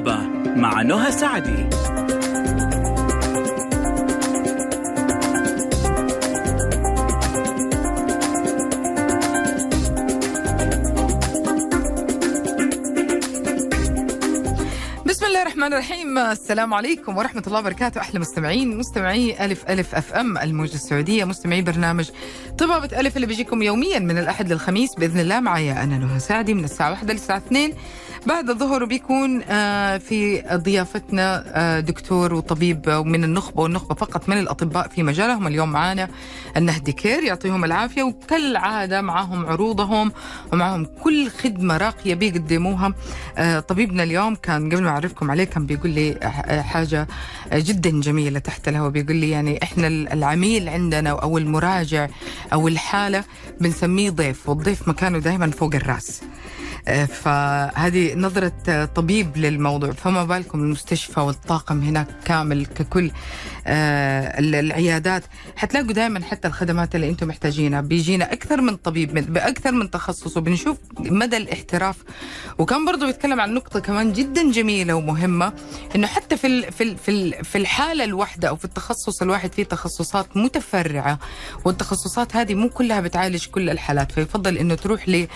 طبابة مع نهى سعدي. الرحمن الرحيم. السلام عليكم ورحمة الله وبركاته. أحلى مستمعين مستمعي ألف ألف أف أم الموجة السعودية مستمعي برنامج طبابة ألف اللي بيجيكم يوميا من الأحد للخميس بإذن الله. معايا أنا نهى سعدي من الساعة واحدة للساعة اثنين. بعد الظهر بيكون آه، في ضيافتنا آه، دكتور وطبيب من النخبة والنخبة فقط من الأطباء في مجالهم. اليوم معانا النهدي كير يعطيهم العافية وكالعادة معاهم عروضهم ومعاهم كل خدمة راقية بيقدموها. آه، طبيبنا اليوم كان قبل ما أعرفكم عليه كان بيقول لي ح- حاجة جدا جميلة تحت الهواء. بيقول لي يعني إحنا العميل عندنا أو المراجع أو الحالة بنسميه ضيف والضيف مكانه دائما فوق الرأس. فهذه نظرة آه، طبيب للموضوع. فما بالكم المستشفى والطاقم هناك كامل ككل آه، ال- العيادات. حتلاقوا دائما حتى الخدمات اللي أنتم محتاجينها. بيجينا أكثر من طبيب بأكثر من تخصص وبنشوف مدى الاحتراف. وكان برضو بيتكلم عن نقطة كمان جدا جميلة ومهمة إنه حتى في في في في الحالة الواحدة أو في التخصص الواحد في تخصصات متفرعة والتخصصات هذه مو كلها بتعالج كل الحالات. فيفضل إنه تروح ل-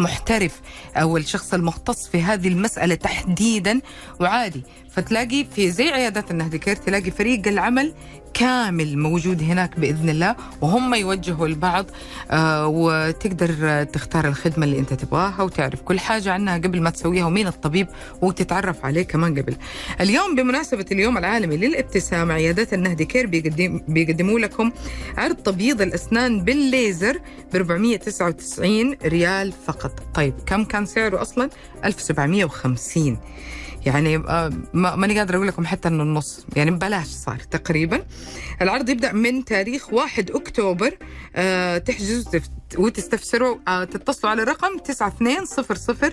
محترف أو الشخص المختص في هذه المسألة تحديدا وعادي. فتلاقي في زي عيادات النهدي كير تلاقي فريق العمل كامل موجود هناك بإذن الله وهم يوجهوا البعض آه وتقدر تختار الخدمة اللي أنت تبغاها وتعرف كل حاجة عنها قبل ما تسويها ومين الطبيب وتتعرف عليه كمان قبل. اليوم بمناسبة اليوم العالمي للابتسامه عيادات النهدي كير بيقدم بيقدموا لكم عرض تبييض الأسنان بالليزر ب 499 ريال فقط. طيب كم كان سعره أصلا؟ 1750 يعني آه، ما ماني قادرة أقول لكم حتى إنه النص يعني ببلاش صار تقريبا. العرض يبدأ من تاريخ 1 أكتوبر آه تحجزوا وتستفسروا آه تتصلوا على الرقم 9200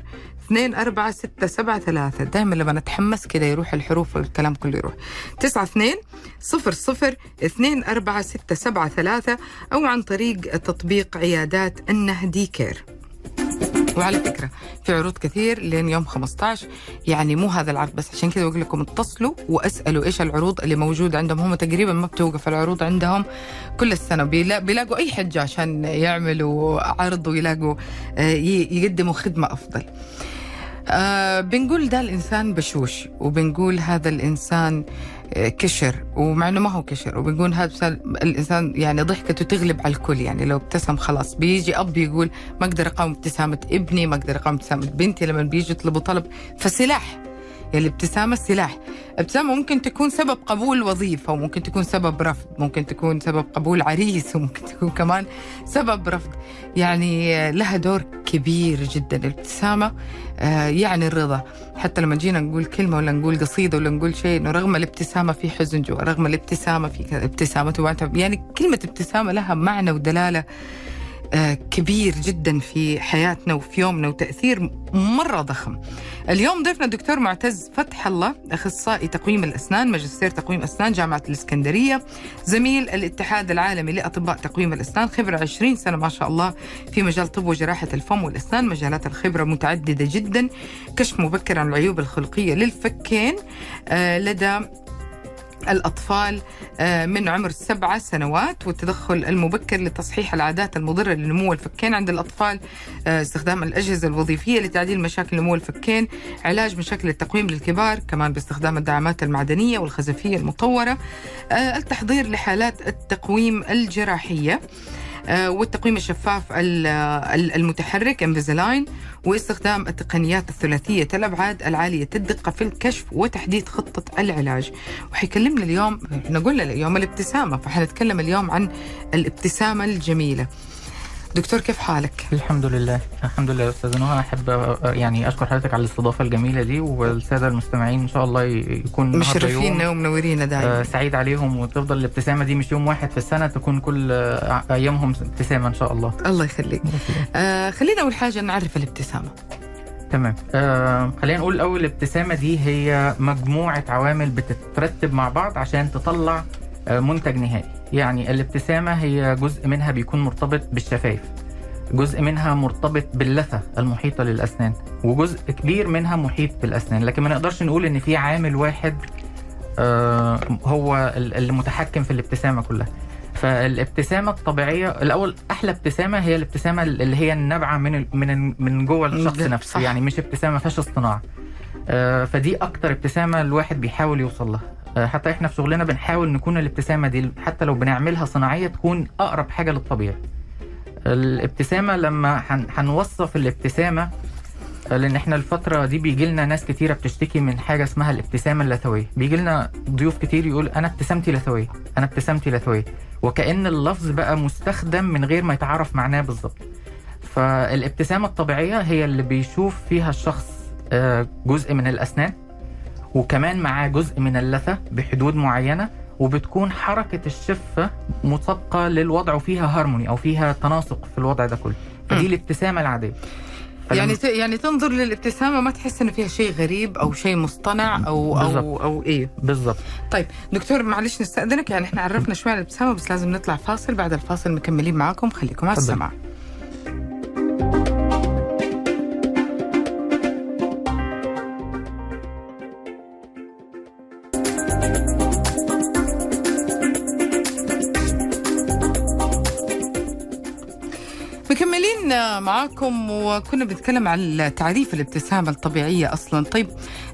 24673 دائما لما نتحمس كده يروح الحروف والكلام كله يروح. 9200 24673 أو عن طريق تطبيق عيادات النهدي كير وعلى فكرة في عروض كثير لين يوم 15 يعني مو هذا العرض بس عشان كذا بقول لكم اتصلوا واسألوا إيش العروض اللي موجودة عندهم. هم تقريبا ما بتوقف العروض عندهم كل السنة. بيلا- بيلاقوا أي حجة عشان يعملوا عرض ويلاقوا آه، يقدموا خدمة أفضل. آه بنقول ده الإنسان بشوش وبنقول هذا الإنسان آه، كشر ومع انه ما هو كشر وبنقول هذا الإنسان يعني ضحكته تغلب على الكل يعني لو ابتسم خلاص بيجي أب يقول ما أقدر أقاوم ابتسامة ابني ما أقدر أقاوم ابتسامة بنتي لما بيجي يطلبوا طلب فسلاح. الابتسامة سلاح ابتسامة ممكن تكون سبب قبول وظيفة وممكن تكون سبب رفض ممكن تكون سبب قبول عريس وممكن تكون كمان سبب رفض. يعني آه، لها دور كبير جدا. الابتسامة آه، يعني الرضا. حتى لما جينا نقول كلمة ولا نقول قصيدة ولا نقول شيء إنه رغم الابتسامة في حزن جوا رغم الابتسامة في ابتسامة يعني كلمة ابتسامة لها معنى ودلالة آه، كبير جدا في حياتنا وفي يومنا وتأثير مرة ضخم. اليوم ضيفنا الدكتور معتز فتح الله أخصائي تقويم الأسنان ماجستير تقويم أسنان جامعة الإسكندرية زميل الاتحاد العالمي لأطباء تقويم الأسنان خبرة 20 سنة ما شاء الله في مجال طب وجراحة الفم والأسنان مجالات الخبرة متعددة جدا كشف مبكر عن العيوب الخلقية للفكين آه، لدى الأطفال آه، من عمر سبعة سنوات والتدخل المبكر لتصحيح العادات المضرة لنمو الفكين عند الأطفال آه، استخدام الأجهزة الوظيفية لتعديل مشاكل نمو الفكين علاج مشاكل التقويم للكبار كمان باستخدام الدعامات المعدنية والخزفية المطورة آه، التحضير لحالات التقويم الجراحية. والتقويم الشفاف ال- ال- المتحرك انفيزلاين واستخدام التقنيات الثلاثية الأبعاد العالية الدقة في الكشف وتحديد خطة العلاج. وحيكلمنا اليوم إحنا قلنا اليوم الابتسامة فحنتكلم اليوم عن الابتسامة الجميلة. دكتور كيف حالك؟ الحمد لله الحمد لله يا أستاذ نهى. أحب آه، يعني أشكر حضرتك على الاستضافة الجميلة دي والسادة المستمعين إن شاء الله يكون مشرفينا ومنورينا آه، دائما سعيد عليهم وتفضل الابتسامة دي مش يوم واحد في السنة تكون كل آه، أيامهم ابتسامة إن شاء الله. الله يخليك. آه خلينا أول حاجة نعرف الابتسامة. تمام. آه خلينا نقول أول الابتسامه دي هي مجموعة عوامل بتترتب مع بعض عشان تطلع آه منتج نهائي. يعني الابتسامة هي جزء منها بيكون مرتبط بالشفايف جزء منها مرتبط باللثة المحيطة للأسنان وجزء كبير منها محيط بالأسنان. لكن ما نقدرش نقول إن في عامل واحد آه، هو ال- اللي متحكم في الابتسامة كلها. فالابتسامة الطبيعية الأول أحلى ابتسامة هي الابتسامة اللي هي النابعة من من من جوه الشخص صح. نفسه يعني مش ابتسامة ما فيهاش اصطناع آه، فدي أكتر ابتسامة الواحد بيحاول يوصل لها. حتى إحنا في شغلنا بنحاول نكون الابتسامة دي حتى لو بنعملها صناعية تكون أقرب حاجة للطبيعي الابتسامة لما هن- هنوصف الابتسامة آه، لأن إحنا الفترة دي بيجي لنا ناس كتيرة بتشتكي من حاجة اسمها الابتسامة اللثوية. بيجي لنا ضيوف كتير يقول أنا ابتسامتي لثوية أنا ابتسامتي لثوية. وكأن اللفظ بقى مستخدم من غير ما يتعرف معناه بالظبط. فالابتسامة الطبيعية هي اللي بيشوف فيها الشخص آه، جزء من الأسنان. وكمان معاه جزء من اللثة بحدود معينة وبتكون حركة الشفة مطابقة للوضع وفيها هارموني أو فيها تناسق في الوضع ده كله فدي. الابتسامة العادية يعني ت- يعني تنظر للابتسامة ما تحس انه فيها شيء غريب أو شيء مصطنع أو أو بالضبط. أو إيه بالظبط طيب دكتور معلش نستأذنك يعني إحنا عرفنا شوي عن الابتسامة بس لازم نطلع فاصل بعد الفاصل مكملين معاكم خليكم على تفضل. السماع معاكم وكنا بنتكلم عن تعريف الابتسامة الطبيعية أصلا. طيب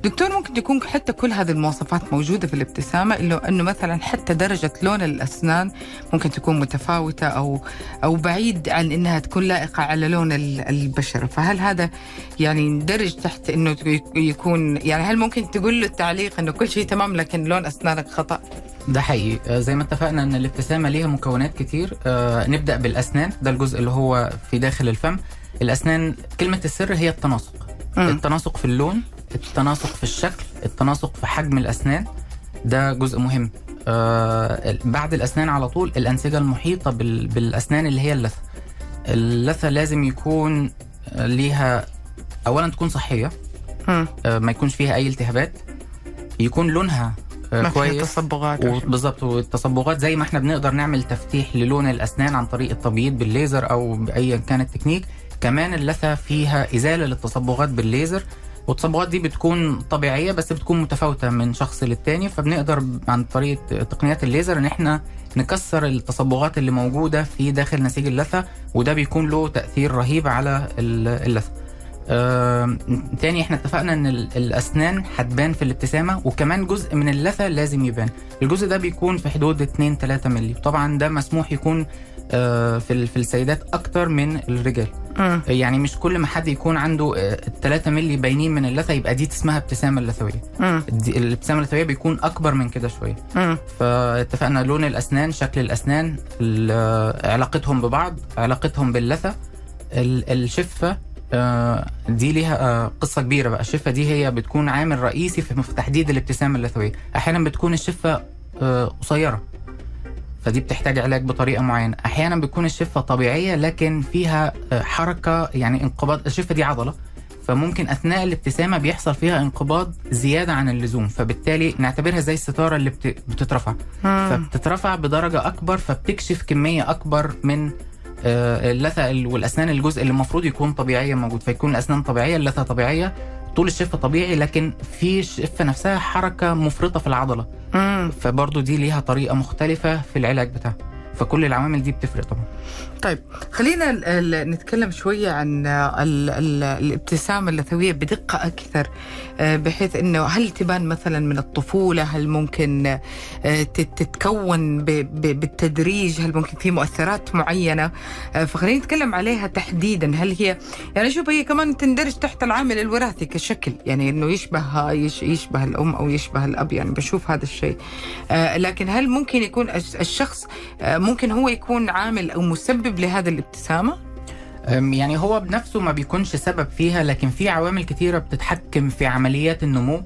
دكتور ممكن تكون حتى كل هذه المواصفات موجودة في الابتسامة إلا أنه مثلا حتى درجة لون الأسنان ممكن تكون متفاوتة أو أو بعيد عن أنها تكون لائقة على لون ال- البشرة فهل هذا يعني يندرج تحت أنه يكون يعني هل ممكن تقول له التعليق أنه كل شيء تمام لكن لون أسنانك خطأ؟ ده حقيقي. آه، زي ما اتفقنا إن الابتسامة ليها مكونات كتير. آه، نبدأ بالأسنان. ده الجزء اللي هو في داخل الفم. الأسنان كلمة السر هي التناسق. التناسق في اللون التناسق في الشكل التناسق في حجم الأسنان ده جزء مهم آه، بعد الأسنان على طول الأنسجة المحيطة بال- بالأسنان اللي هي اللثة اللثة لازم يكون ليها اولا تكون صحية مم. آه، ما يكونش فيها أي التهابات يكون لونها آه، ما كويس تصبغات. بالظبط والتصبغات زي ما إحنا بنقدر نعمل تفتيح للون الأسنان عن طريق التبييض بالليزر أو بايا كان التكنيك كمان اللثة فيها إزالة للتصبغات بالليزر والتصبغات دي بتكون طبيعية بس بتكون متفاوتة من شخص للتاني فبنقدر عن طريق تقنيات الليزر إن إحنا نكسر التصبغات اللي موجودة في داخل نسيج اللثة وده بيكون له تأثير رهيب على ال- اللثة. آه، تاني إحنا اتفقنا إن ال- الأسنان هتبان في الابتسامة وكمان جزء من اللثة لازم يبان. الجزء ده بيكون في حدود 2 3 مللي. طبعا ده مسموح يكون في ال- في السيدات أكتر من الرجال. مم. يعني مش كل ما حد يكون عنده 3 مللي باينين من اللثة يبقى دي اسمها ابتسامة لثويه مم. دي- الابتسامة اللثوية بيكون أكبر من كده شوية. فاتفقنا لون الأسنان شكل الأسنان ال- علاقتهم ببعض علاقتهم باللثة. ال- الشفة آه، دي ليها آه، قصة كبيرة بقى. الشفة دي هي بتكون عامل رئيسي في في تحديد الابتسامة اللثوية. أحيانا بتكون الشفة آه، قصيرة. فدي بتحتاج علاج بطريقة معينة. أحيانا بتكون الشفة طبيعية لكن فيها آه، حركة يعني انقباض. الشفة دي عضلة فممكن أثناء الابتسامة بيحصل فيها انقباض زيادة عن اللزوم فبالتالي نعتبرها زي الستارة اللي بت- بتترفع. مم. فبتترفع بدرجة أكبر فبتكشف كمية أكبر من آه، اللثة ال- والأسنان الجزء اللي المفروض يكون طبيعيا موجود. فيكون الأسنان طبيعية اللثة طبيعية طول الشفه طبيعي لكن في الشفه نفسها حركة مفرطة في العضلة مم. فبرضه دي ليها طريقة مختلفة في العلاج بتاعها فكل العوامل دي بتفرق طبعا. طيب خلينا نتكلم شوية عن ال ال الابتسامة اللثوية بدقة أكثر آه، بحيث أنه هل تبان مثلا من الطفولة؟ هل ممكن آه، تت- تتكون بالتدريج؟ هل ممكن في مؤثرات معينة؟ آه، فخلينا نتكلم عليها تحديدا. هل هي يعني شوف هي كمان تندرج تحت العامل الوراثي كشكل يعني أنه يشبه يش- يشبه الأم أو يشبه الأب يعني بشوف هذا الشيء. لكن هل ممكن يكون الش- الشخص ممكن هو يكون عامل أو مسبب لهذه الابتسامة؟ يعني هو بنفسه ما بيكونش سبب فيها لكن في عوامل كتيرة بتتحكم في عمليات النمو.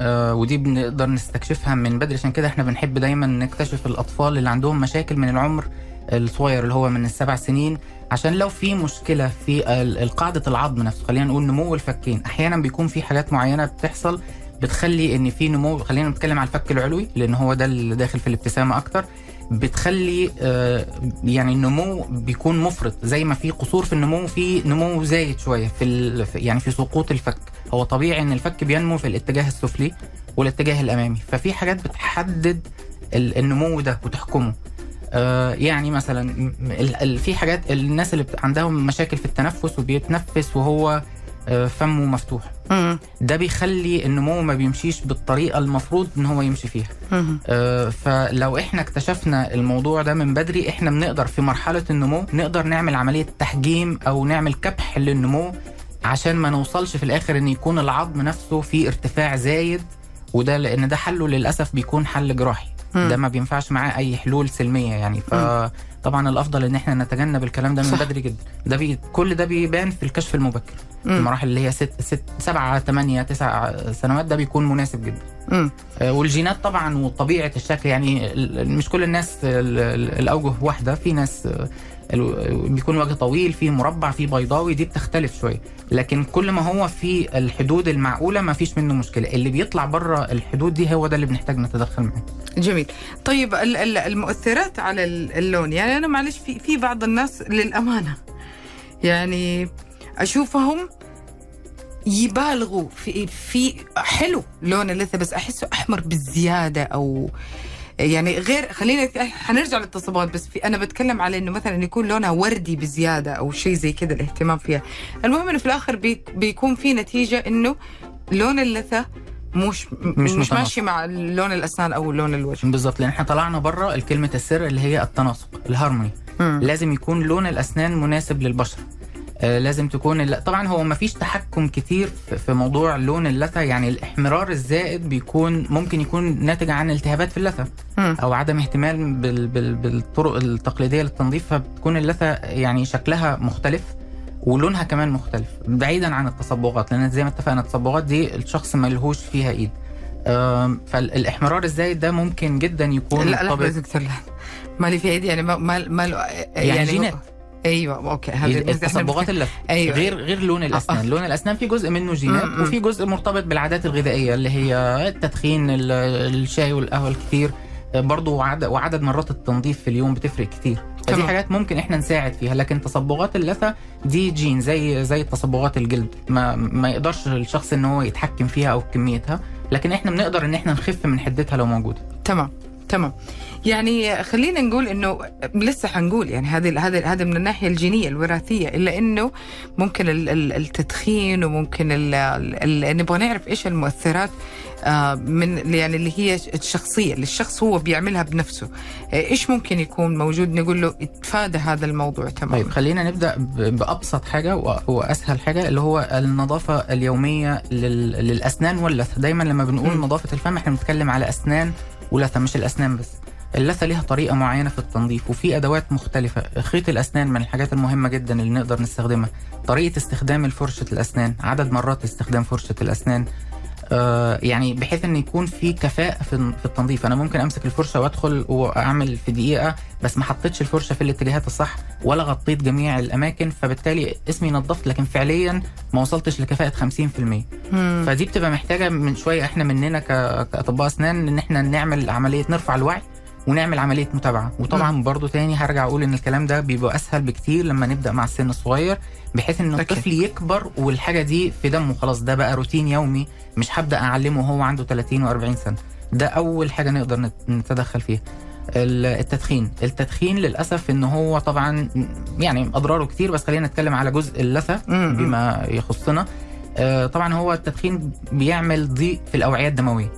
آه ودي بنقدر نستكشفها من بدري عشان كده إحنا بنحب دايما نكتشف الأطفال اللي عندهم مشاكل من العمر الصغير اللي هو من السبع سنين. عشان لو في مشكلة في القاعدة العظم نفسه خلينا نقول نمو الفكين أحيانا بيكون في حاجات معينة بتحصل بتخلي إن في نمو خلينا نتكلم على الفك العلوي لأن هو ده اللي داخل في الابتسامة أكتر. بتخلي آه، يعني النمو بيكون مفرط زي ما في قصور في النمو في نمو زايد شوية في يعني في سقوط الفك. هو طبيعي إن الفك بينمو في الاتجاه السفلي والاتجاه الأمامي. ففي حاجات بتحدد ال- النمو ده وتحكمه. آه، يعني مثلا في حاجات الناس اللي عندهم مشاكل في التنفس وبيتنفس وهو فمه مفتوح مم. ده بيخلي النمو ما بيمشيش بالطريقة المفروض إن هو يمشي فيها مم. آه، فلو إحنا اكتشفنا الموضوع ده من بدري إحنا بنقدر في مرحلة النمو نقدر نعمل عملية تحجيم أو نعمل كبح للنمو عشان ما نوصلش في الآخر إن يكون العظم نفسه في ارتفاع زايد وده لأن ده حله للأسف بيكون حل جراحي مم. ده ما بينفعش معاه أي حلول سلمية يعني فطبعا الأفضل إن إحنا نتجنب الكلام ده من صح. بدري جدا ده بي كل ده بيبان في الكشف المبكر مم. المراحل اللي هي ست ست سبعة ثمانية تسع سنوات ده بيكون مناسب جدا مم. آه، والجينات طبعا وطبيعة الشكل يعني مش كل الناس ال- ال- الأوجه واحدة في ناس بيكون وجه طويل في مربع في بيضاوي دي بتختلف شوية. لكن كل ما هو في الحدود المعقولة ما فيش منه مشكلة. اللي بيطلع بره الحدود دي هو ده اللي بنحتاج نتدخل معاه. جميل. طيب ال- ال- المؤثرات على ال- اللون. يعني أنا معلش في في بعض الناس للأمانة يعني أشوفهم يبالغوا في في حلو لون اللثة بس أحسه أحمر بالزياده أو يعني غير خلينا حنرجع للتصبغات بس في أنا بتكلم على إنه مثلا يكون لونها وردي بزيادة أو شيء زي كذا الاهتمام فيها المهم إنه في الآخر بي بيكون في نتيجة إنه لون اللثة مش مش مش. ماشي مع لون الأسنان أو لون الوجه بالظبط لأن إحنا طلعنا بره الكلمة السر اللي هي التناسق الهارموني. لازم يكون لون الأسنان مناسب للبشره لازم تكون الل- طبعا هو ما فيش تحكم كتير في- موضوع لون اللثة يعني الاحمرار الزائد بيكون ممكن يكون ناتج عن التهابات في اللثة. أو عدم اهتمام بال بال بالطرق التقليدية للتنظيف فبتكون اللثة يعني شكلها مختلف ولونها كمان مختلف بعيدا عن التصبغات لأن زي ما اتفقنا التصبغات دي الشخص ملهوش فيها إيد فالاحمرار الزايد ده ممكن جدا يكون لا لا يا دكتور لا مالي في إيدي يعني ما ما, ما يعني جينات. أيوه أوكي هذا التصبغات اللثه أيوة. غير غير لون الاسنان آه. لون الأسنان في جزء منه جينات م- م. وفي جزء مرتبط بالعادات الغذائية اللي هي التدخين ال- الشاي والقهوة الكتير برضه وعدد, وعدد مرات التنظيف في اليوم بتفرق كتير فدي. حاجات ممكن إحنا نساعد فيها. لكن تصبغات اللثة دي جين زي زي تصبغات الجلد. ما ما يقدرش الشخص إن هو يتحكم فيها أو كميتها. لكن إحنا بنقدر إن إحنا نخف من حدتها لو موجودة. تمام. تمام. يعني خلينا نقول إنه لسه حنقول يعني هذه هذه هذه من الناحية الجينية الوراثية إلا إنه ممكن ال- ال- التدخين وممكن نبغى نعرف إيش المؤثرات آه، من يعني اللي هي الشخصية اللي الشخص هو بيعملها بنفسه. آه، إيش ممكن يكون موجود؟ نقول له اتفادى هذا الموضوع تماما طيب خلينا نبدأ بأبسط حاجة واسهل حاجة اللي هو النظافة اليومية لل... للأسنان واللثة. دايما لما بنقول. نظافة الفم إحنا بنتكلم على أسنان ولثة مش الأسنان بس. اللثة ليها طريقة معينة في التنظيف وفي أدوات مختلفة. خيط الأسنان من الحاجات المهمة جدا اللي نقدر نستخدمها. طريقة استخدام فرشه الأسنان عدد مرات استخدام فرشة الأسنان. يعني بحيث إن يكون في كفاءة في التنظيف أنا ممكن أمسك الفرشة وأدخل وأعمل في دقيقة بس ما حطيتش الفرشة في الاتجاهات الصح ولا غطيت جميع الأماكن فبالتالي اسمي نظفت لكن فعليا ما وصلتش لكفاءة 50% مم. فدي بتبقى محتاجة من شوية إحنا مننا كأطباء أسنان إن إحنا نعمل عملية نرفع الوعي ونعمل عملية متابعة. وطبعا برضو تاني هرجع أقول إن الكلام ده بيبقى أسهل بكتير لما نبدأ مع السن الصغير بحيث إن. الطفل يكبر والحاجة دي في دمه خلاص. ده بقى روتين يومي مش هبدأ أعلمه وهو عنده 30 و40 سنة. ده أول حاجة نقدر نت- نتدخل فيها. ال- التدخين. التدخين للأسف إن هو طبعا يعني أضراره كتير بس خلينا نتكلم على جزء اللثة. بما يخصنا. آه، طبعا هو التدخين بيعمل ضيق في الأوعية الدموية.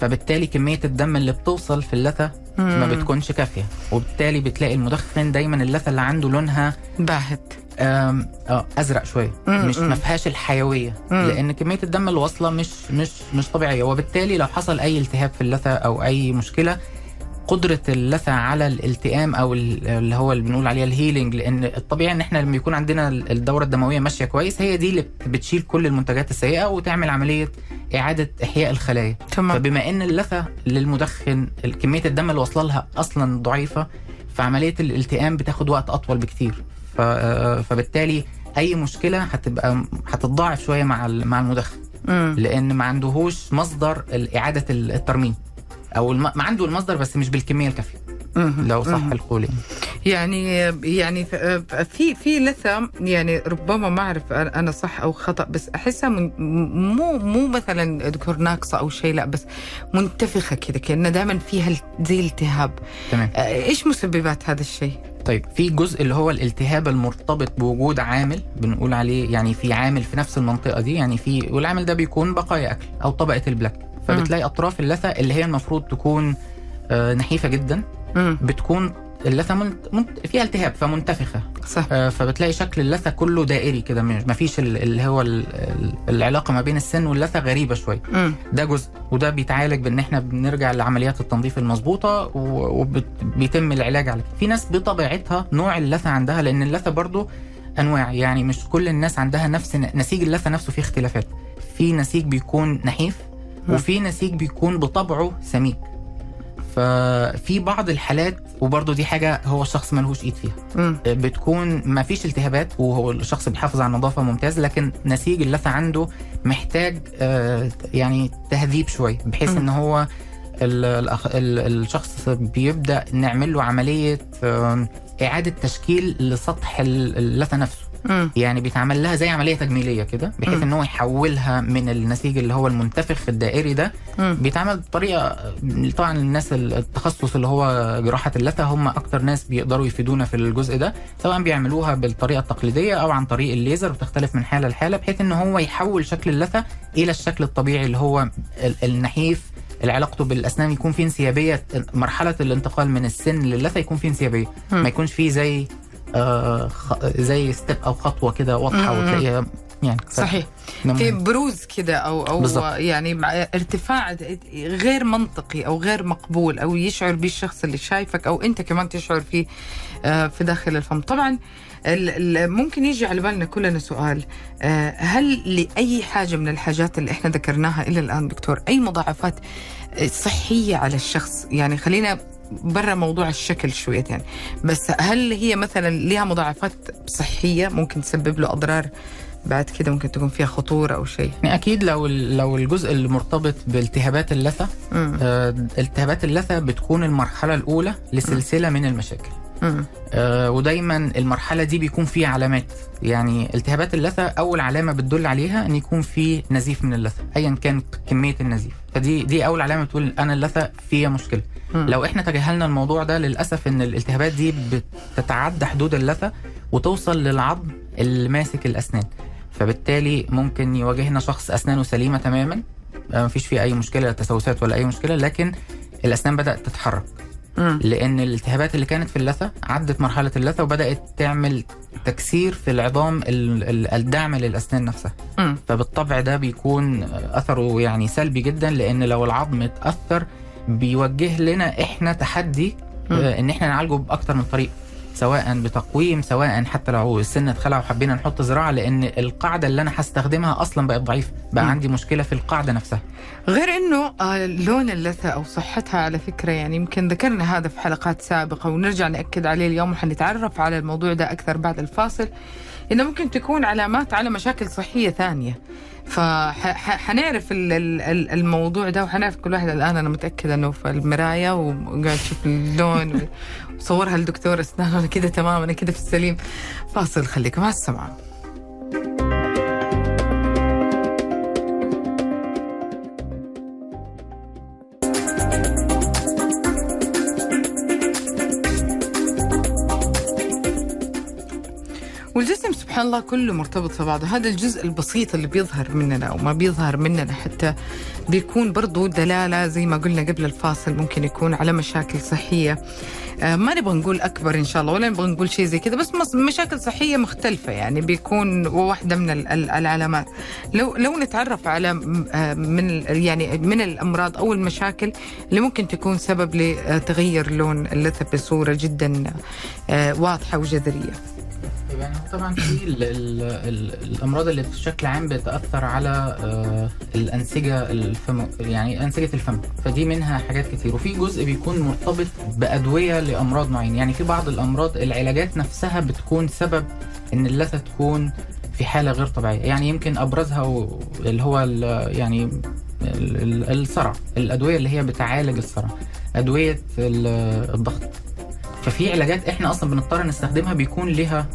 فبالتالي كمية الدم اللي بتوصل في اللثة ما. بتكونش كافية وبالتالي بتلاقي المدخن دايما اللثة اللي عنده لونها باهت آه أزرق شوية مش. ما فيهاش الحيوية مم. لأن كمية الدم اللي واصله مش مش مش طبيعية وبالتالي لو حصل أي التهاب في اللثة أو أي مشكلة قدرة اللثة على الالتئام أو ال- اللي هو اللي بنقول عليها الهيلينج لأن الطبيعي إن إحنا لما يكون عندنا الدورة الدموية ماشية كويس هي دي اللي بتشيل كل المنتجات السيئة وتعمل عملية إعادة إحياء الخلايا. تمام. فبما إن اللثة للمدخن كمية الدم اللي واصلة لها أصلا ضعيفة فعملية الالتئام بتاخد وقت أطول بكتير. آه، فبالتالي أي مشكلة هتبقى هتتضاعف شوية مع مع المدخن. مم. لأن ما عندهوش مصدر إعادة الترميم. أو الم... ما عنده المصدر بس مش بالكمية الكافية. لو صح. القول يعني. يعني في في لثه يعني ربما ما أعرف أنا صح أو خطأ بس أحسها من مو مو مثلا دكتور ناقصة أو شيء لا بس منتفخة كذا كأنه دائما فيها زي التهاب تمام إيش مسببات هذا الشيء؟ طيب في جزء اللي هو الالتهاب المرتبط بوجود عامل بنقول عليه يعني في عامل في نفس المنطقة دي يعني في والعامل ده بيكون بقايا أكل أو طبقة البلاك فبتلاقي أطراف اللثة اللي هي المفروض تكون آه، نحيفة جدا. بتكون اللثة منت... منت... فيها التهاب فمنتفخة صح آه، فبتلاقي شكل اللثة كله دائري كده ما فيش اللي هو ال- ال- العلاقة ما بين السن واللثة غريبة شوية. ده جزء وده بيتعالج بإن إحنا بنرجع لعمليات التنظيف المظبوطة وبيتم العلاج على كده. في ناس بطبيعتها نوع اللثة عندها لأن اللثة برضو أنواع يعني مش كل الناس عندها نفس نسيج اللثة نفسه فيه اختلافات في نسيج بيكون نحيف. وفي نسيج بيكون بطبعه سميك ففي بعض الحالات وبرضه دي حاجة هو الشخص ملهوش إيد فيها. بتكون ما فيش التهابات وهو الشخص بيحافظ على النظافة ممتاز لكن نسيج اللثه عنده محتاج آه، يعني تهذيب شوية بحيث. إن هو الشخص بيبدأ نعمل له عملية إعادة تشكيل لسطح ال- اللثه نفسه يعني بيتعمل لها زي عملية تجميلية كده بحيث. إن هو يحولها من النسيج اللي هو المنتفخ الدائري ده. بيتعمل بطريقة طبعا الناس التخصص اللي هو جراحة اللثة هم أكتر ناس بيقدروا يفيدونا في الجزء ده سواء بيعملوها بالطريقة التقليدية أو عن طريق الليزر بتختلف من حالة لحالة بحيث إن هو يحول شكل اللثة إلى الشكل الطبيعي اللي هو ال- النحيف اللي علاقته بالأسنان يكون فيه انسيابية مرحلة الانتقال من السن للثة يكون فيه انسيابية. ما يكونش فيه زي زي ستيب أو خطوة كده واضحة. وتلاقيها يعني صحيح في. بروز كده أو أو بالضبط. يعني ارتفاع غير منطقي أو غير مقبول أو يشعر به الشخص اللي شايفك أو أنت كمان تشعر فيه آه، في داخل الفم طبعا ممكن يجي على بالنا كلنا سؤال آه، هل لأي حاجة من الحاجات اللي إحنا ذكرناها إلى الآن دكتور أي مضاعفات آه، صحية على الشخص يعني خلينا برا موضوع الشكل شوية يعني بس هل هي مثلا لها مضاعفات صحية ممكن تسبب له أضرار بعد كده ممكن تكون فيها خطورة أو شيء يعني أكيد لو لو الجزء اللي مرتبط بالتهابات اللثة مم. آه، التهابات اللثة بتكون المرحلة الأولى لسلسلة من المشاكل مم. آه، ودايما المرحلة دي بيكون فيها علامات. يعني التهابات اللثة أول علامة بتدل عليها إن يكون في نزيف من اللثة ايا كان كمية النزيف. فدي دي أول علامة بتقول أنا اللثة فيها مشكلة. مم. لو إحنا تجاهلنا الموضوع ده للأسف إن الالتهابات دي بتتعدى حدود اللثة وتوصل للعظم اللي ماسك الأسنان. فبالتالي ممكن يواجهنا شخص أسنانه سليمة تماما آه، مفيش فيه أي مشكلة لا تسوسات ولا أي مشكلة لكن الأسنان بدأت تتحرك. مم. لأن الالتهابات اللي كانت في اللثة عدت مرحلة اللثة وبدأت تعمل تكسير في العظام ال- ال- الدعم للأسنان نفسها مم. فبالطبع ده بيكون أثره يعني سلبي جدا لأن لو العظم اتأثر بيوجه لنا إحنا تحدي مم. آه، إن إحنا نعالجه بأكتر من طريقة سواء بتقويم سواء حتى لو السن اتخلع وحبينا نحط زراعة لأن القاعدة اللي أنا هستخدمها أصلا بقت ضعيفة. بقى. عندي مشكلة في القاعدة نفسها. غير إنه آه، لون اللثه أو صحتها على فكرة يعني يمكن ذكرنا هذا في حلقات سابقة ونرجع نأكد عليه اليوم وحنتعرف على الموضوع ده أكثر بعد الفاصل. إنه ممكن تكون علامات على مشاكل صحية ثانية. فحنعرف الموضوع ده وحنعرف كل واحد الآن أنا متأكدة إنه في المرايه وقاعد يشوف اللون وصورها الدكتور اسنان أنا كده تمام أنا كده في السليم. فاصل خليكم مع السماعة. الله كله مرتبط في بعضه. هذا الجزء البسيط اللي بيظهر مننا أو ما بيظهر مننا حتى بيكون برضو دلالة زي ما قلنا قبل الفاصل ممكن يكون على مشاكل صحية. آه ما نبغى نقول أكبر إن شاء الله ولا نبغى نقول شيء زي كذا بس مشاكل صحية مختلفة يعني بيكون واحدة من ال- ال- العلامات. لو لو نتعرف على آه من يعني من الأمراض أو المشاكل اللي ممكن تكون سبب لتغير لون اللثة بصورة جدا آه واضحة وجذرية. يعني هو طبعا في ال ال ال الأمراض اللي بشكل عام بتأثر على آه الأنسجة الفم يعني أنسجة الفم. فدي منها حاجات كتير. وفي جزء بيكون مرتبط بأدوية لأمراض معينة. يعني في بعض الأمراض العلاجات نفسها بتكون سبب إن اللثة تكون في حالة غير طبيعية. يعني يمكن أبرزها اللي هو يعني ال- ال- الصرع. الأدوية اللي هي بتعالج الصرع. أدوية ال- الضغط. ففي علاجات إحنا أصلا بنضطر نستخدمها بيكون لها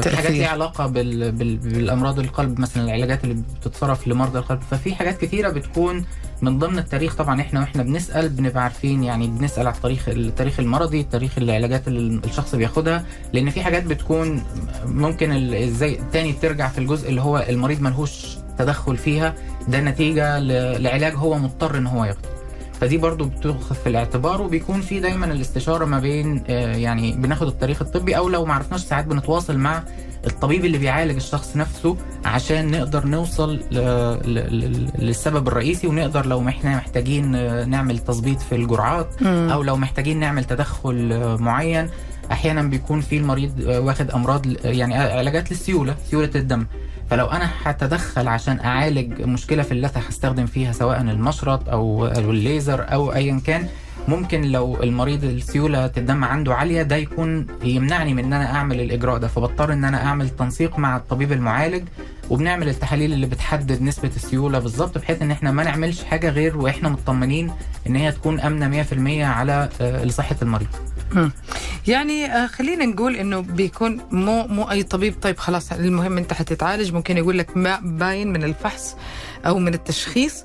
في حاجات. ليها علاقة بال... بال... بالأمراض القلب مثلا العلاجات اللي بتتصرف لمرضى القلب. ففي حاجات كثيره بتكون من ضمن التاريخ. طبعا إحنا وإحنا بنسأل بنبقى عارفين يعني بنسأل على التاريخ التاريخ المرضي تاريخ العلاجات اللي الشخص بياخدها. لأن في حاجات بتكون ممكن ال- إزاي تاني ترجع في الجزء اللي هو المريض ملهوش تدخل فيها. ده نتيجة ل... لعلاج هو مضطر إن هو ياخده. فدي برضو بتاخذ في الاعتبار وبيكون في دايما الاستشارة ما بين آه، يعني بناخد التاريخ الطبي أو لو ما عرفناش ساعات بنتواصل مع الطبيب اللي بيعالج الشخص نفسه عشان نقدر نوصل ل- للسبب الرئيسي ونقدر لو إحنا محتاجين آه، نعمل تظبيط في الجرعات أو لو محتاجين نعمل تدخل آه، معين أحيانا بيكون في المريض واخد أمراض يعني علاجات للسيولة سيولة الدم. فلو أنا هتدخل عشان أعالج مشكلة في اللثة هستخدم فيها سواء المشرط أو الليزر أو ايا كان. ممكن لو المريض السيولة الدم عنده عالية ده يكون يمنعني من إن أنا أعمل الإجراء ده. فبضطر إن أنا أعمل تنسيق مع الطبيب المعالج وبنعمل التحاليل اللي بتحدد نسبة السيولة بالظبط بحيث إن إحنا ما نعملش حاجة غير وإحنا مطمنين إن هي تكون آمنة 100% على آه، لصحة المريض. يعني آه، خلينا نقول إنه بيكون مو مو أي طبيب. طيب خلاص المهم أنت حتتعالج. ممكن يقول لك ما باين من الفحص أو من التشخيص.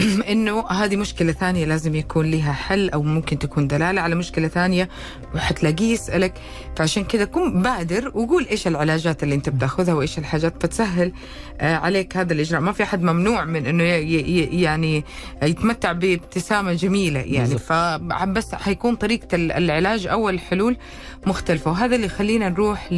انه هذه مشكلة ثانية لازم يكون لها حل أو ممكن تكون دلالة على مشكلة ثانية وحتلاقيه يسألك. فعشان كذا كن بادر وقول إيش العلاجات اللي أنت بتاخذها وإيش الحاجات فتسهل آه، عليك هذا الإجراء. ما في أحد ممنوع من إنه يعني يتمتع بابتسامة جميلة يعني. فبس حيكون طريقة ال- العلاج أو الحلول مختلفة. وهذا اللي يخلينا نروح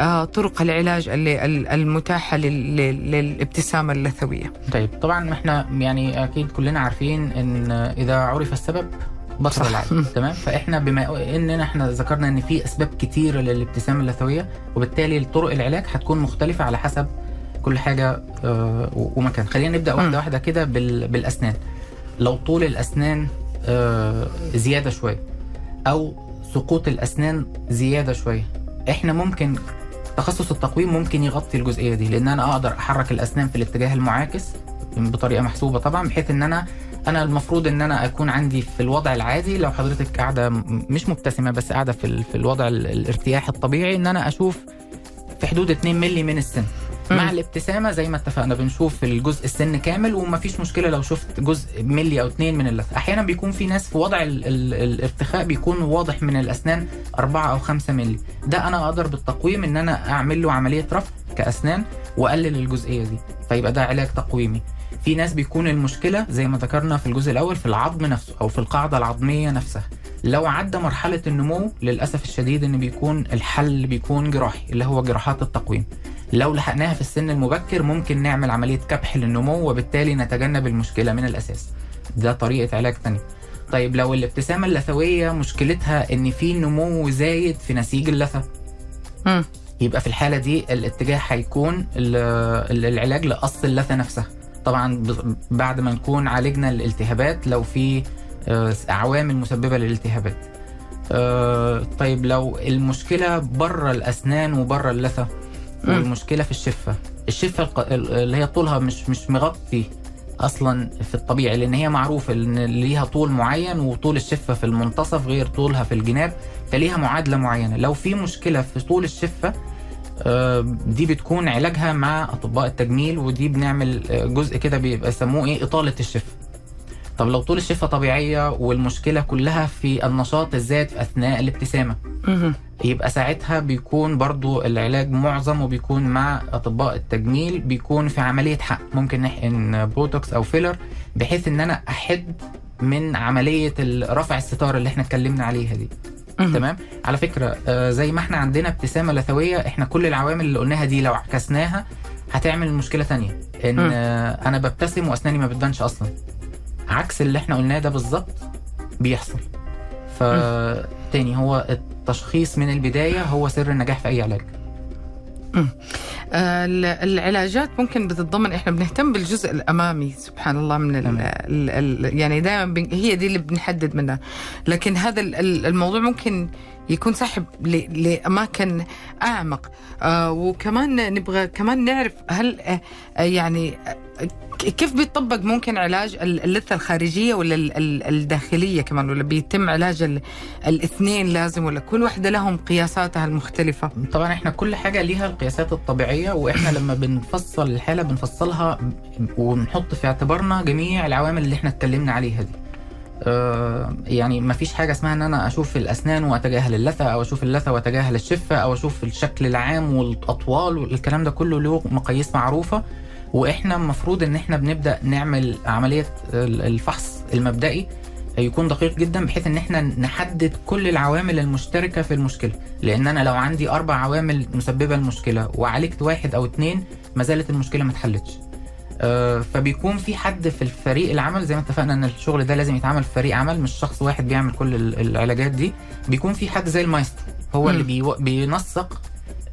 لطرق العلاج اللي ال- المتاحة لل- لل- للابتسامة اللثوية طيب طبعا إحنا يعني أكيد كلنا عارفين إن إذا عرف السبب بطل. العلاج تمام فإحنا بما اننا إحنا ذكرنا إن في أسباب كتيره للابتسامة اللثوية وبالتالي طرق العلاج هتكون مختلفة على حسب كل حاجة آه، ومكان خلينا نبدأ. واحدة واحدة كده بال- بالأسنان لو طول الأسنان آه، زيادة شوية أو سقوط الأسنان زيادة شوية إحنا ممكن تخصص التقويم ممكن يغطي الجزئية دي لأن أنا أقدر أحرك الأسنان في الاتجاه المعاكس بطريقة محسوبة طبعا بحيث إن أنا أنا المفروض إن أنا أكون عندي في الوضع العادي لو حضرتك قاعدة مش مبتسمة بس قاعدة في في الوضع ال- الارتياح الطبيعي إن أنا أشوف في حدود 2 مللي من السن. مع. الابتسامة زي ما اتفقنا بنشوف الجزء السن كامل ومفيش مشكلة لو شفت جزء ملي أو اتنين من اللثه أحيانا بيكون في ناس في وضع ال ال الارتخاء بيكون واضح من الأسنان 4 أو 5 ملي. ده أنا أقدر بالتقويم إن أنا أعمل له عملية رفع كأسنان وأقلل الجزئية دي فيبقى ده علاج تقويمي. في ناس بيكون المشكلة زي ما ذكرنا في الجزء الأول في العظم نفسه أو في القاعدة العظمية نفسها. لو عدى مرحلة النمو للأسف الشديد إن بيكون الحل بيكون جراحي اللي هو جراحات التقويم. لو لحقناها في السن المبكر ممكن نعمل عملية كبح للنمو وبالتالي نتجنب المشكلة من الأساس ده طريقة علاج تانية طيب لو الابتسامة اللثويه مشكلتها إن في نمو زايد في نسيج اللثة مم. يبقى في الحالة دي الاتجاه هيكون ال- ال- العلاج لقص اللثة نفسها طبعا بعد ما نكون عالجنا الالتهابات لو في آه، عوامل مسببة للالتهابات آه، طيب لو المشكلة بره الأسنان وبره اللثة مم. والمشكلة في الشفة. الشفة اللي هي طولها مش مش مغطي أصلا في الطبيعي لأن هي معروفة إن ليها طول معين وطول الشفة في المنتصف غير طولها في الجناب فليها معادلة معينة. لو في مشكلة في طول الشفة آه، دي بتكون علاجها مع أطباء التجميل ودي بنعمل آه، جزء كده بيبقى يسموه إيه؟ إطالة الشفة. طب لو طول الشفة طبيعية والمشكلة كلها في النشاط الزائد أثناء الابتسامة. يبقى ساعتها بيكون برضو العلاج معظم وبيكون مع أطباء التجميل بيكون في عملية حقن ممكن نحقن بوتوكس أو filler بحيث إن أنا أحد من عملية رفع الستارة اللي إحنا اتكلمنا عليها دي. تمام على فكرة آه، زي ما إحنا عندنا ابتسامة لثويه إحنا كل العوامل اللي قلناها دي لو عكسناها هتعمل مشكلة تانية إن. آه، أنا ببتسم وأسناني ما بتبانش أصلا عكس اللي إحنا قلناه ده بالظبط بيحصل. فتاني هو التشخيص من البداية هو سر النجاح في أي علاج. آه، ال- العلاجات ممكن بتتضمن إحنا بنهتم بالجزء الأمامي سبحان الله من ال تمام. ال ال يعني دائما هي دي اللي بنحدد منها. لكن هذا ال- ال- الموضوع ممكن يكون ساحب ل- لأماكن أعمق. آه وكمان نبغى كمان نعرف هل آه يعني كيف بيطبق ممكن علاج ال- اللثة الخارجية ولا ال- ال- الداخلية كمان ولا بيتم علاج ال- الاثنين لازم ولا كل واحدة لهم قياساتها المختلفة؟ طبعا إحنا كل حاجة ليها القياسات الطبيعية وإحنا لما بنفصل الحالة بنفصلها ونحط في اعتبارنا جميع العوامل اللي إحنا اتكلمنا عليها دي. آه، يعني ما فيش حاجة اسمها إن أنا أشوف الأسنان وأتجاهل اللثة أو أشوف اللثة وأتجاهل الشفة أو أشوف الشكل العام والأطوال والكلام ده كله له مقاييس معروفة. وإحنا المفروض ان إحنا بنبدأ نعمل عملية ال- الفحص المبدئي يكون دقيق جدا بحيث ان إحنا نحدد كل العوامل المشتركة في المشكلة. لأن أنا لو عندي أربع عوامل مسببة المشكلة وعالجت واحد أو اتنين ما زالت المشكلة ما اتحلتش. آه، فبيكون في حد في الفريق العمل زي ما اتفقنا إن الشغل ده لازم يتعمل في فريق عمل مش شخص واحد بيعمل كل ال- العلاجات دي. بيكون في حد زي المايسترو هو اللي مم. بيو- بينسق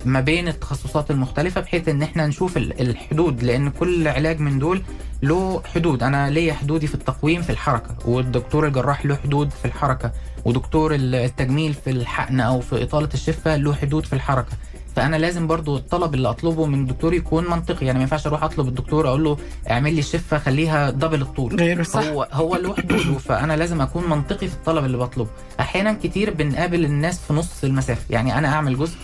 ما بين التخصصات المختلفة بحيث إن إحنا نشوف ال- الحدود لأن كل علاج من دول له حدود. أنا ليا حدودي في التقويم في الحركة والدكتور الجراح له حدود في الحركة ودكتور ال- التجميل في الحقن أو في إطالة الشفة له حدود في الحركة. فأنا لازم برضو الطلب اللي أطلبه من الدكتور يكون منطقي. يعني ما ينفعش أروح أطلب الدكتور أقول له اعمل لي الشفه خليها دبل الطول غير صح. هو هو له حدوده فأنا لازم أكون منطقي في الطلب اللي بطلبه. أحيانا كتير بنقابل الناس في نص المسافة. يعني أنا أعمل جزء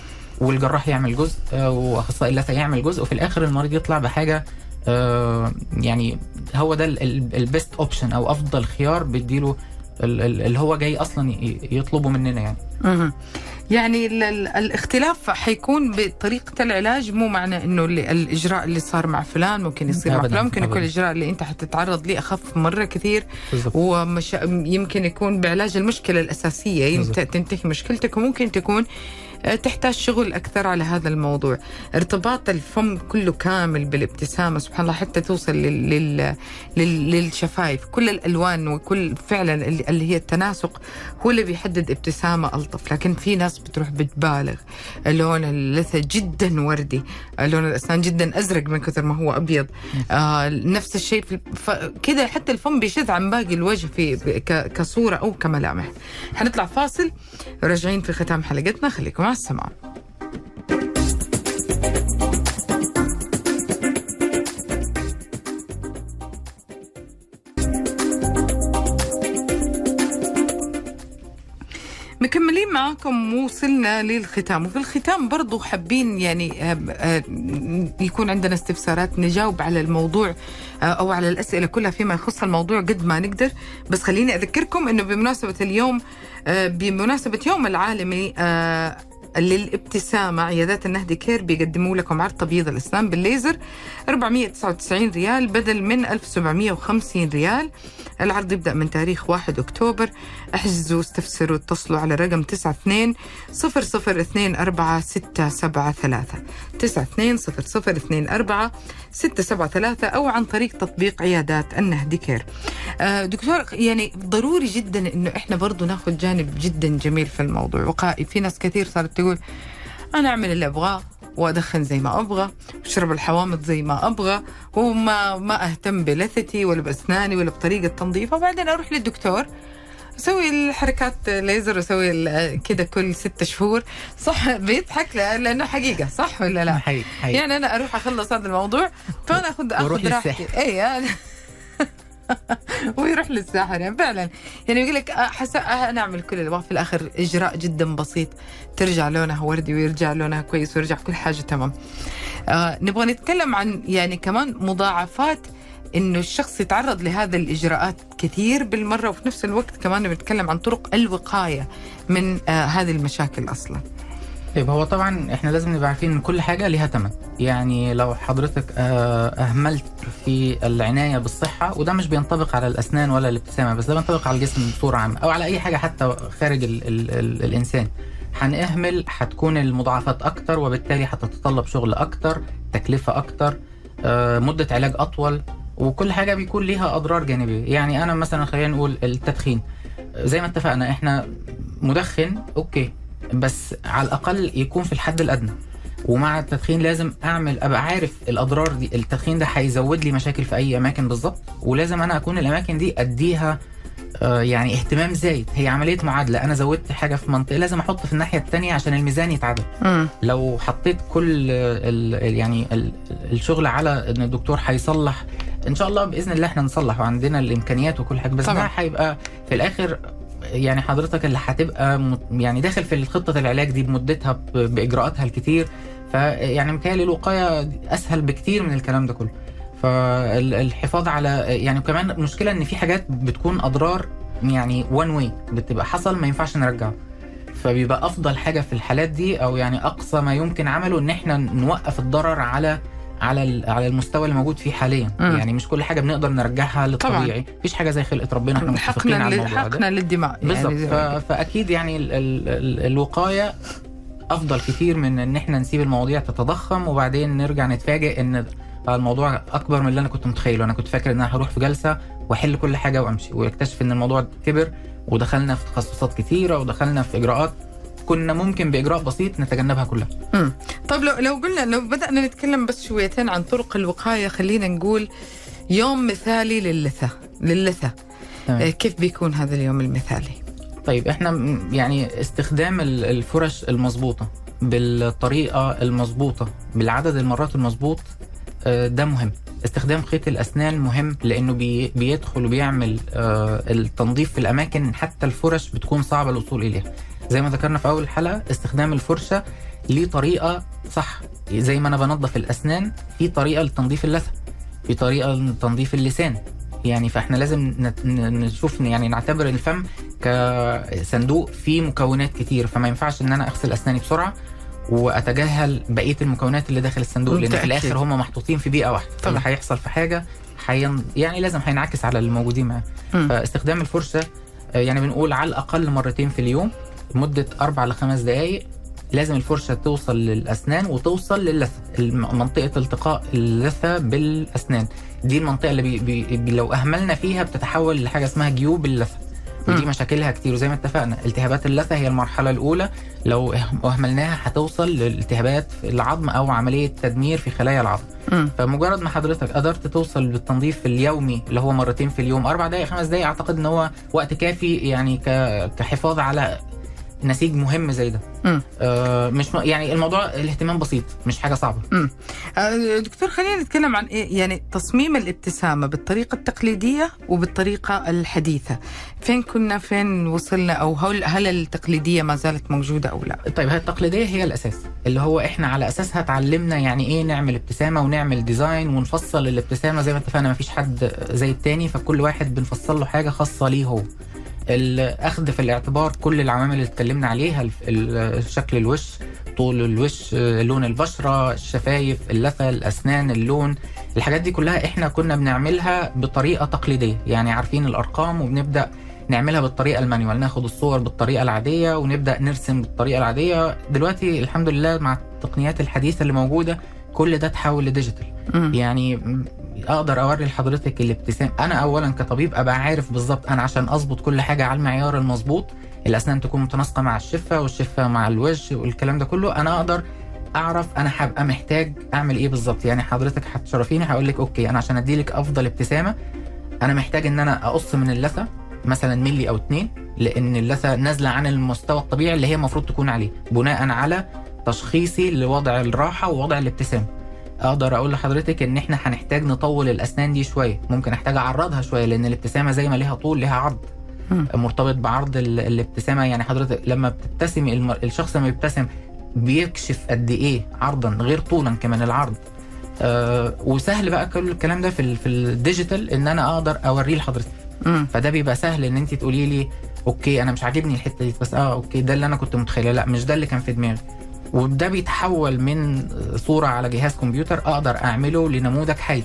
والجراح يعمل جزء آه، وأخصائي اللثة يعمل جزء وفي الآخر المريض يطلع بحاجة آه، يعني هو ده ال best option أو أفضل خيار بيديله ال- ال- اللي هو جاي أصلا يطلبه مننا يعني مهم. يعني ال- ال- الاختلاف حيكون بطريقة العلاج مو معنى إنه اللي الإجراء اللي صار مع فلان ممكن يصير مع فلان ممكن يكون أبداً. الإجراء اللي أنت حتتعرض ليه أخف مرة كثير بالظبط ومش يمكن يكون بعلاج المشكلة الأساسية يمت- بالضبط. تنتهي مشكلتك وممكن تكون تحتاج شغل أكثر على هذا الموضوع. ارتباط الفم كله كامل بالابتسامة سبحان الله حتى توصل لل... لل... لل... للشفايف. كل الألوان وكل فعلا اللي هي التناسق هو اللي بيحدد ابتسامة ألطف. لكن في ناس بتروح بتبالغ. لون اللثة جدا وردي. لون الأسنان جدا أزرق من كثر ما هو أبيض. آه نفس الشيء في. كده حتى الفم بيشذ عن باقي الوجه في ك... كصورة أو كملامح. حنطلع فاصل. راجعين في ختام حلقتنا. خليكم مع السماع مكملين معاكم وصلنا للختام. وفي الختام برضو حابين يعني آه، آه، يكون عندنا استفسارات نجاوب على الموضوع آه، أو على الأسئلة كلها فيما يخص الموضوع قد ما نقدر. بس خليني أذكركم إنه بمناسبة اليوم بمناسبة يوم العالمي للابتسامة. عيادات النهدي كير بيقدموا لكم عرض تبييض الأسنان بالليزر. 499 ريال بدل من 1750 ريال. العرض يبدأ من تاريخ 1 أكتوبر. احجزوا استفسروا اتصلوا على رقم 92 0024 673 92 0024 673 أو عن طريق تطبيق عيادات النهدي كير دكتور يعني ضروري جدا إنه إحنا برضو ناخذ جانب جدا جميل في الموضوع. وقائي في ناس كثير صارت تقول أنا أعمل اللي أبغاه وأدخن زي ما أبغى واشرب الحوامض زي ما أبغى وما ما أهتم بلثتي ولا بأسناني ولا بطريقة تنظيف وبعدين أروح للدكتور أسوي الحركات ليزر واسوي كده كل ستة شهور. صح؟ بيضحك لا- لأنه حقيقة صح ولا لا؟ حقيقي حقيقي يعني أنا أروح أخلص هذا الموضوع فأنا أخذ أخذ راحتي. اي ويروح للساحر يعني فعلا. يعني يقول لك حس... أنا اعمل كل في الآخر إجراء جدا بسيط. ترجع لونها وردي ويرجع لونها كويس ويرجع كل حاجة تمام. آه نبغى نتكلم عن يعني كمان مضاعفات إنه الشخص يتعرض لهذه الإجراءات كثير بالمرة وفي نفس الوقت كمان بنتكلم عن طرق الوقاية من آه هذه المشاكل أصلا. طيب هو طبعا إحنا لازم نبقى عارفين إن كل حاجة ليها ثمن يعني لو حضرتك آه، أهملت في العناية بالصحة وده مش بينطبق على الأسنان ولا الابتسامة بس ده بينطبق على الجسم بصورة عامة أو على أي حاجة حتى خارج ال ال ال الإنسان. هنهمل هتكون المضاعفات أكتر وبالتالي هتتطلب شغل أكتر تكلفة أكتر آه، مدة علاج أطول وكل حاجة بيكون ليها أضرار جانبية. يعني أنا مثلا خلينا نقول التدخين. زي ما اتفقنا إحنا مدخن أوكي. بس على الأقل يكون في الحد الأدنى. ومع التدخين لازم أعمل أبقى عارف الأضرار دي التدخين ده هيزود لي مشاكل في أي أماكن بالظبط. ولازم أنا أكون الأماكن دي أديها آه، يعني اهتمام زايد. هي عملية معادلة. أنا زودت حاجة في منطقة لازم أحط في الناحية الثانية عشان الميزان يتعدل. لو حطيت كل ال ال يعني ال الشغل على إن الدكتور هيصلح إن شاء الله بإذن الله إحنا نصلح وعندنا الإمكانيات وكل حاجة. بس طبعاً. ده هيبقى في الآخر يعني حضرتك اللي هتبقى يعني داخل في خطة العلاج دي بمدتها بإجراءاتها الكتير فيعني متهيألي الوقاية أسهل بكتير من الكلام ده كله. فالحفاظ على يعني وكمان المشكلة إن في حاجات بتكون أضرار يعني وان واي بتبقى حصل ما ينفعش نرجعه. فبيبقى أفضل حاجة في الحالات دي أو يعني أقصى ما يمكن عمله إن إحنا نوقف الضرر على على على المستوى اللي موجود فيه حاليا. مم. يعني مش كل حاجة بنقدر نرجعها للطبيعي. مفيش حاجة زي خلقة ربنا إحنا متفقين على الموضوع حقنا للدماء. بالظبط. يعني ف... فأكيد يعني ال... ال... ال... الوقاية أفضل كتير من إن إحنا نسيب المواضيع تتضخم وبعدين نرجع نتفاجئ إن الموضوع أكبر من اللي أنا كنت متخيله. أنا كنت فاكر إن أنا هروح في جلسة وأحل كل حاجة وأمشي. واكتشف إن الموضوع كبر ودخلنا في تخصصات كتيرة ودخلنا في إجراءات كنا ممكن بإجراء بسيط نتجنبها كلها مم. طيب لو لو قلنا لو بدأنا نتكلم بس شويتين عن طرق الوقاية خلينا نقول يوم مثالي للثة للثة. آه، كيف بيكون هذا اليوم المثالي؟ طيب إحنا يعني استخدام ال- الفرش المظبوطة بالطريقة المظبوطة بالعدد المرات المظبوط آه، ده مهم استخدام خيط الأسنان مهم لأنه بي بيدخل وبيعمل آه، التنظيف في الأماكن حتى الفرش بتكون صعبة الوصول إليها زي ما ذكرنا في أول الحلقة استخدام الفرشة ليه طريقة صح زي ما أنا بنظف الأسنان في طريقة لتنظيف اللثة في طريقة لتنظيف اللسان يعني فإحنا لازم نشوف يعني نعتبر الفم كصندوق فيه مكونات كتير فما ينفعش إن أنا أغسل أسناني بسرعة وأتجاهل بقية المكونات اللي داخل الصندوق لأن في. الآخر هم محطوطين في بيئة واحدة طبعا. هيحصل في حاجة حين يعني لازم هينعكس على الموجودين معاه مم. فاستخدام الفرشة يعني بنقول على الأقل مرتين في اليوم لمده أربع لخمس دقائق لازم الفرشة توصل للأسنان وتوصل للثه منطقه التقاء اللثة بالأسنان. دي المنطقة اللي بي بي لو أهملنا فيها بتتحول لحاجة اسمها جيوب اللثة. ودي. مشاكلها كتير وزي ما اتفقنا التهابات اللثة هي المرحلة الأولى. لو إه- أهملناها هتوصل لالتهابات العظم أو عملية تدمير في خلايا العظم. فمجرد ما حضرتك قدرت توصل بالتنظيف اليومي اللي هو مرتين في اليوم أربع دقائق خمس دقائق أعتقد إن هو وقت كافي يعني كحفاظ على نسيج مهم زي ده. آه مش م... يعني الموضوع الاهتمام بسيط مش حاجة صعبة. آه، دكتور خلينا نتكلم عن إيه؟ يعني تصميم الابتسامة بالطريقة التقليدية وبالطريقة الحديثة. فين كنا فين وصلنا؟ أو هل, هل التقليدية ما زالت موجودة أو لا؟ طيب هي التقليدية هي الأساس اللي هو إحنا على أساسها اتعلمنا يعني إيه نعمل ابتسامة ونعمل design ونفصل الابتسامة. زي ما اتفقنا مفيش حد زي التاني فكل واحد بنفصل له حاجة خاصة ليه هو. الأخذ في الاعتبار كل العوامل اللي اتكلمنا عليها شكل الوش طول الوش لون البشرة الشفايف اللثه الاسنان اللون الحاجات دي كلها إحنا كنا بنعملها بطريقة تقليدية. يعني عارفين الأرقام وبنبدأ نعملها بالطريقة ال manual ناخد الصور بالطريقة العادية ونبدأ نرسم بالطريقة العادية. دلوقتي الحمد لله مع التقنيات الحديثة اللي موجودة كل ده تحول ل digital. يعني أقدر أوري لحضرتك الابتسامة. أنا اولا كطبيب أبقى عارف بالظبط أنا عشان أظبط كل حاجة على المعيار المظبوط. الأسنان تكون متناسقة مع الشفة والشفة مع الوجه والكلام ده كله. أنا أقدر أعرف أنا هبقى محتاج أعمل إيه بالظبط. يعني حضرتك هتشرفيني هقول لك okay أنا عشان أديلك أفضل ابتسامة أنا محتاج إن أنا أقص من اللثة مثلا ملي أو اتنين لأن اللثة نازلة عن المستوى الطبيعي اللي هي المفروض تكون عليه بناء على تشخيصي لوضع الراحة ووضع الابتسامه أقدر أقول لحضرتك إن إحنا هنحتاج نطول الأسنان دي شوية. ممكن أحتاج أعرضها شوية لأن الابتسامة زي ما ليها طول ليها عرض. مرتبط بعرض ال- الابتسامة. يعني حضرتك لما بتبتسم الم- الشخص لما بيبتسم بيكشف قد إيه عرضا غير طولا كمان العرض. آه وسهل بقى كل الكلام ده في ال- في ال digital إن أنا أقدر أوريه لحضرتك. فده بيبقى سهل إن أنت تقولي لي okay أنا مش عاجبني الحتة دي بس آه okay ده اللي أنا كنت متخيله لأ مش ده اللي كان في دماغي. وده بيتحول من صورة على جهاز كمبيوتر أقدر أعمله لنموذج حي.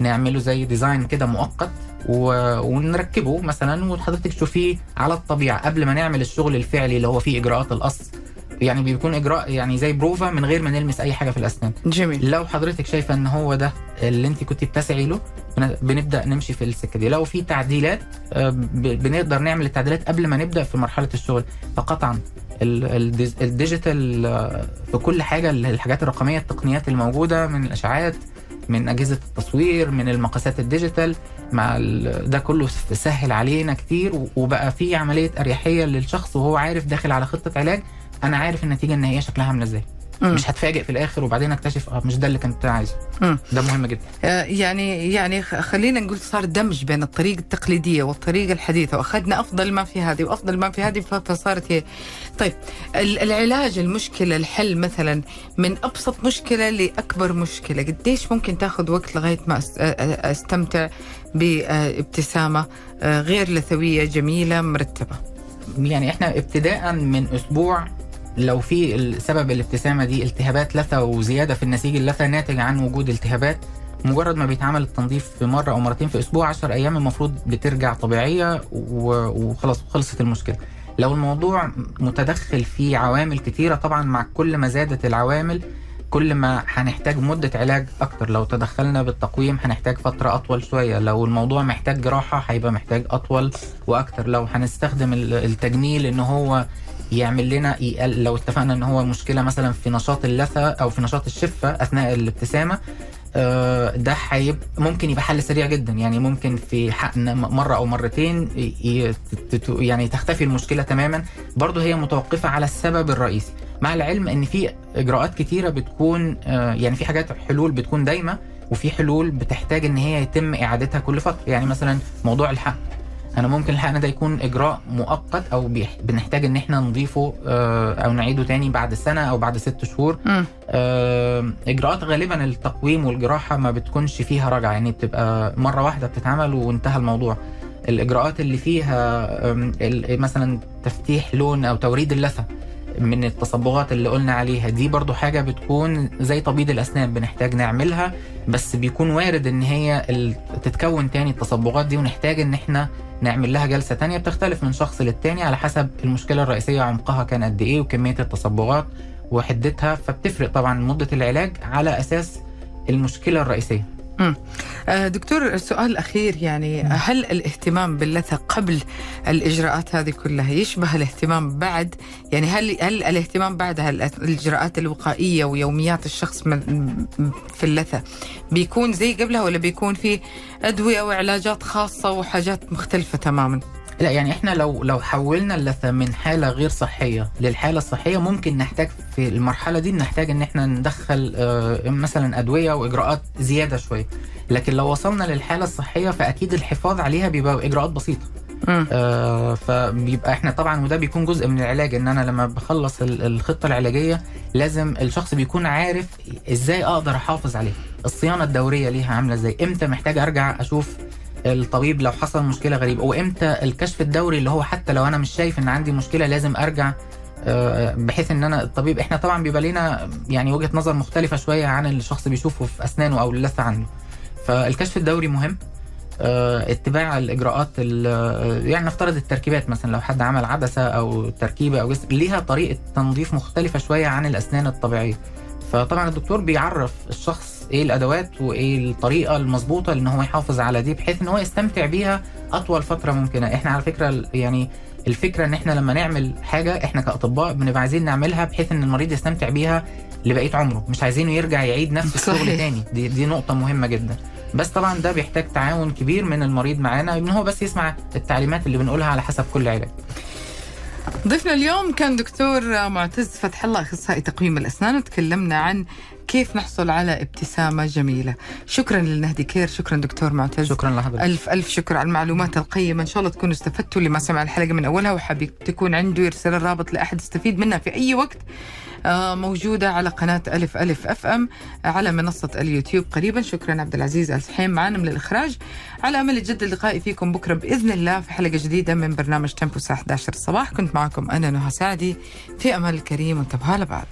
نعمله زي design كده مؤقت و... ونركبه مثلا وحضرتك تشوفيه على الطبيعة قبل ما نعمل الشغل الفعلي اللي هو فيه إجراءات القص. يعني بيكون إجراء يعني زي بروفا من غير ما نلمس أي حاجة في الأسنان. جميل. لو حضرتك شايفة إن هو ده اللي أنت كنت بتسعي له بن- بنبدأ نمشي في السكة دي. لو في تعديلات آه، بنقدر نعمل التعديلات قبل ما نبدأ في مرحلة الشغل. فقطعا ال digital في كل حاجة ال- الحاجات الرقمية التقنيات الموجودة من الإشعاعات من أجهزة التصوير من المقاسات ال digital مع ده كله سهل علينا كتير وبقى في عملية أريحية للشخص وهو عارف داخل على خطة علاج أنا عارف النتيجة النهائية شكلها عاملة إزاي. مم. مش هتفاجئ في الآخر وبعدين أكتشف آه مش ده اللي كنت عايزه. ده مهم جدا آه، يعني يعني خلينا نقول صار دمج بين الطريقة التقليدية والطريقة الحديثة وأخذنا أفضل ما في هذه وأفضل ما في هذه فصارت هي طيب ال- العلاج المشكلة الحل مثلا من أبسط مشكلة لأكبر مشكلة قديش ممكن تاخذ وقت لغاية ما أستمتع بابتسامة آه، غير لثوية جميلة مرتبة يعني إحنا ابتداء من أسبوع لو في سبب الابتسامة دي التهابات لثة وزيادة في النسيج اللثة ناتج عن وجود التهابات مجرد ما بيتعمل التنظيف في مرة أو مرتين في أسبوع 10 أيام المفروض بترجع طبيعية وخلاص خلصت المشكلة. لو الموضوع متدخل في عوامل كتيرة طبعا مع كل ما زادت العوامل كل ما هنحتاج مدة علاج أكتر. لو تدخلنا بالتقويم هنحتاج فترة أطول شوية. لو الموضوع محتاج جراحة هيبقى محتاج أطول وأكتر. لو هنستخدم ال- التجميل إن هو يعمل لنا يقل لو اتفقنا إن هو مشكلة مثلا في نشاط اللثة أو في نشاط الشفة أثناء الابتسامة آه، ده هيبقى ممكن يبقى حل سريع جدا. يعني ممكن في حقن مرة أو مرتين يعني تختفي المشكلة تماما. برضه هي متوقفة على السبب الرئيسي. مع العلم إن في إجراءات كتيرة بتكون آه، يعني في حاجات حلول بتكون دايمة وفي حلول بتحتاج إن هي يتم إعادتها كل فترة. يعني مثلا موضوع الحقن أنا ممكن الحقن ده يكون إجراء مؤقت أو بنحتاج إن إحنا نضيفه آه، أو نعيده تاني بعد سنة أو بعد ست شهور. آه، إجراءات غالبا التقويم والجراحة ما بتكونش فيها رجعه يعني بتبقى مرة واحدة بتتعمل وانتهى الموضوع الإجراءات اللي فيها مثلا تفتيح لون أو توريد اللثة من التصبغات اللي قلنا عليها دي برضو حاجة بتكون زي تبييض الأسنان بنحتاج نعملها بس بيكون وارد إن هي تتكون تاني التصبغات دي ونحتاج إن إحنا نعمل لها جلسة تانية. بتختلف من شخص للتاني على حسب المشكلة الرئيسية عمقها كان قد إيه وكمية التصبغات وحدتها فبتفرق طبعا مدة العلاج على أساس المشكلة الرئيسية. دكتور السؤال الأخير يعني هل الاهتمام باللثة قبل الإجراءات هذه كلها يشبه الاهتمام بعد؟ يعني هل هل الاهتمام بعدها الإجراءات الوقائية ويوميات الشخص من في اللثة بيكون زي قبلها ولا بيكون في أدوية وعلاجات خاصة وحاجات مختلفة تماما؟ لا يعني إحنا لو لو حولنا اللثة من حالة غير صحية للحالة الصحية ممكن نحتاج في المرحلة دي نحتاج إن إحنا ندخل آه، مثلا أدوية واجراءات زيادة شوية. لكن لو وصلنا للحالة الصحية فأكيد الحفاظ عليها بيبقى إجراءات بسيطة. آه، فبيبقى إحنا طبعا وده بيكون جزء من العلاج إن أنا لما بخلص ال- الخطة العلاجية لازم الشخص بيكون عارف إزاي أقدر أحافظ عليه الصيانة الدورية ليها عاملة إزاي؟ إمتى محتاج أرجع أشوف الطبيب لو حصل مشكلة غريبة. وإمتى الكشف الدوري اللي هو حتى لو أنا مش شايف إن عندي مشكلة لازم أرجع آه، بحيث إن أنا الطبيب إحنا طبعا بيبقى لنا يعني وجهة نظر مختلفة شوية عن الشخص بيشوفه في أسنانه أو اللثه عنده. فالكشف الدوري مهم. آه، اتباع الإجراءات ال- آه، يعني نفترض التركيبات مثلا لو حد عمل عدسه أو تركيبة أو جسم ليها طريقة تنظيف مختلفة شوية عن الأسنان الطبيعية. فطبعا الدكتور بيعرف الشخص إيه الأدوات وإيه الطريقة المظبوطة ان هو يحافظ على دي بحيث إن هو يستمتع بيها أطول فترة ممكنة. إحنا على فكرة يعني الفكرة إن إحنا لما نعمل حاجة إحنا كأطباء بنبقى عايزين نعملها بحيث إن المريض يستمتع بيها لبقية عمره. مش عايزينه يرجع يعيد نفس الشغل صحيح. تاني. دي دي نقطة مهمة جدا. بس طبعا ده بيحتاج تعاون كبير من المريض معانا إن هو بس يسمع التعليمات اللي بنقولها على حسب كل علاج. ضيفنا اليوم كان دكتور معتز فتح الله أخصائي تقويم الأسنان وتكلمنا عن كيف نحصل على ابتسامة جميلة؟ شكرا للنهدي care شكرا دكتور معتز. شكرا لحضرتك. ألف ألف شكر على المعلومات القيمة. إن شاء الله تكونوا استفدتوا اللي ما سمع الحلقة من أولها وحاب تكون عنده يرسل الرابط لأحد يستفيد منها في أي وقت. آه، موجودة على قناة ألف ألف FM على منصة اليوتيوب قريبا. شكرا عبد العزيز آل سحيم معنا من الإخراج. على أمل اللقاء فيكم بكرة بإذن الله في حلقة جديدة من برنامج تيمبو الساعة 11 الصباح. كنت معكم أنا نهى سعدي. في أمل الكريم وانتبهوا لبعض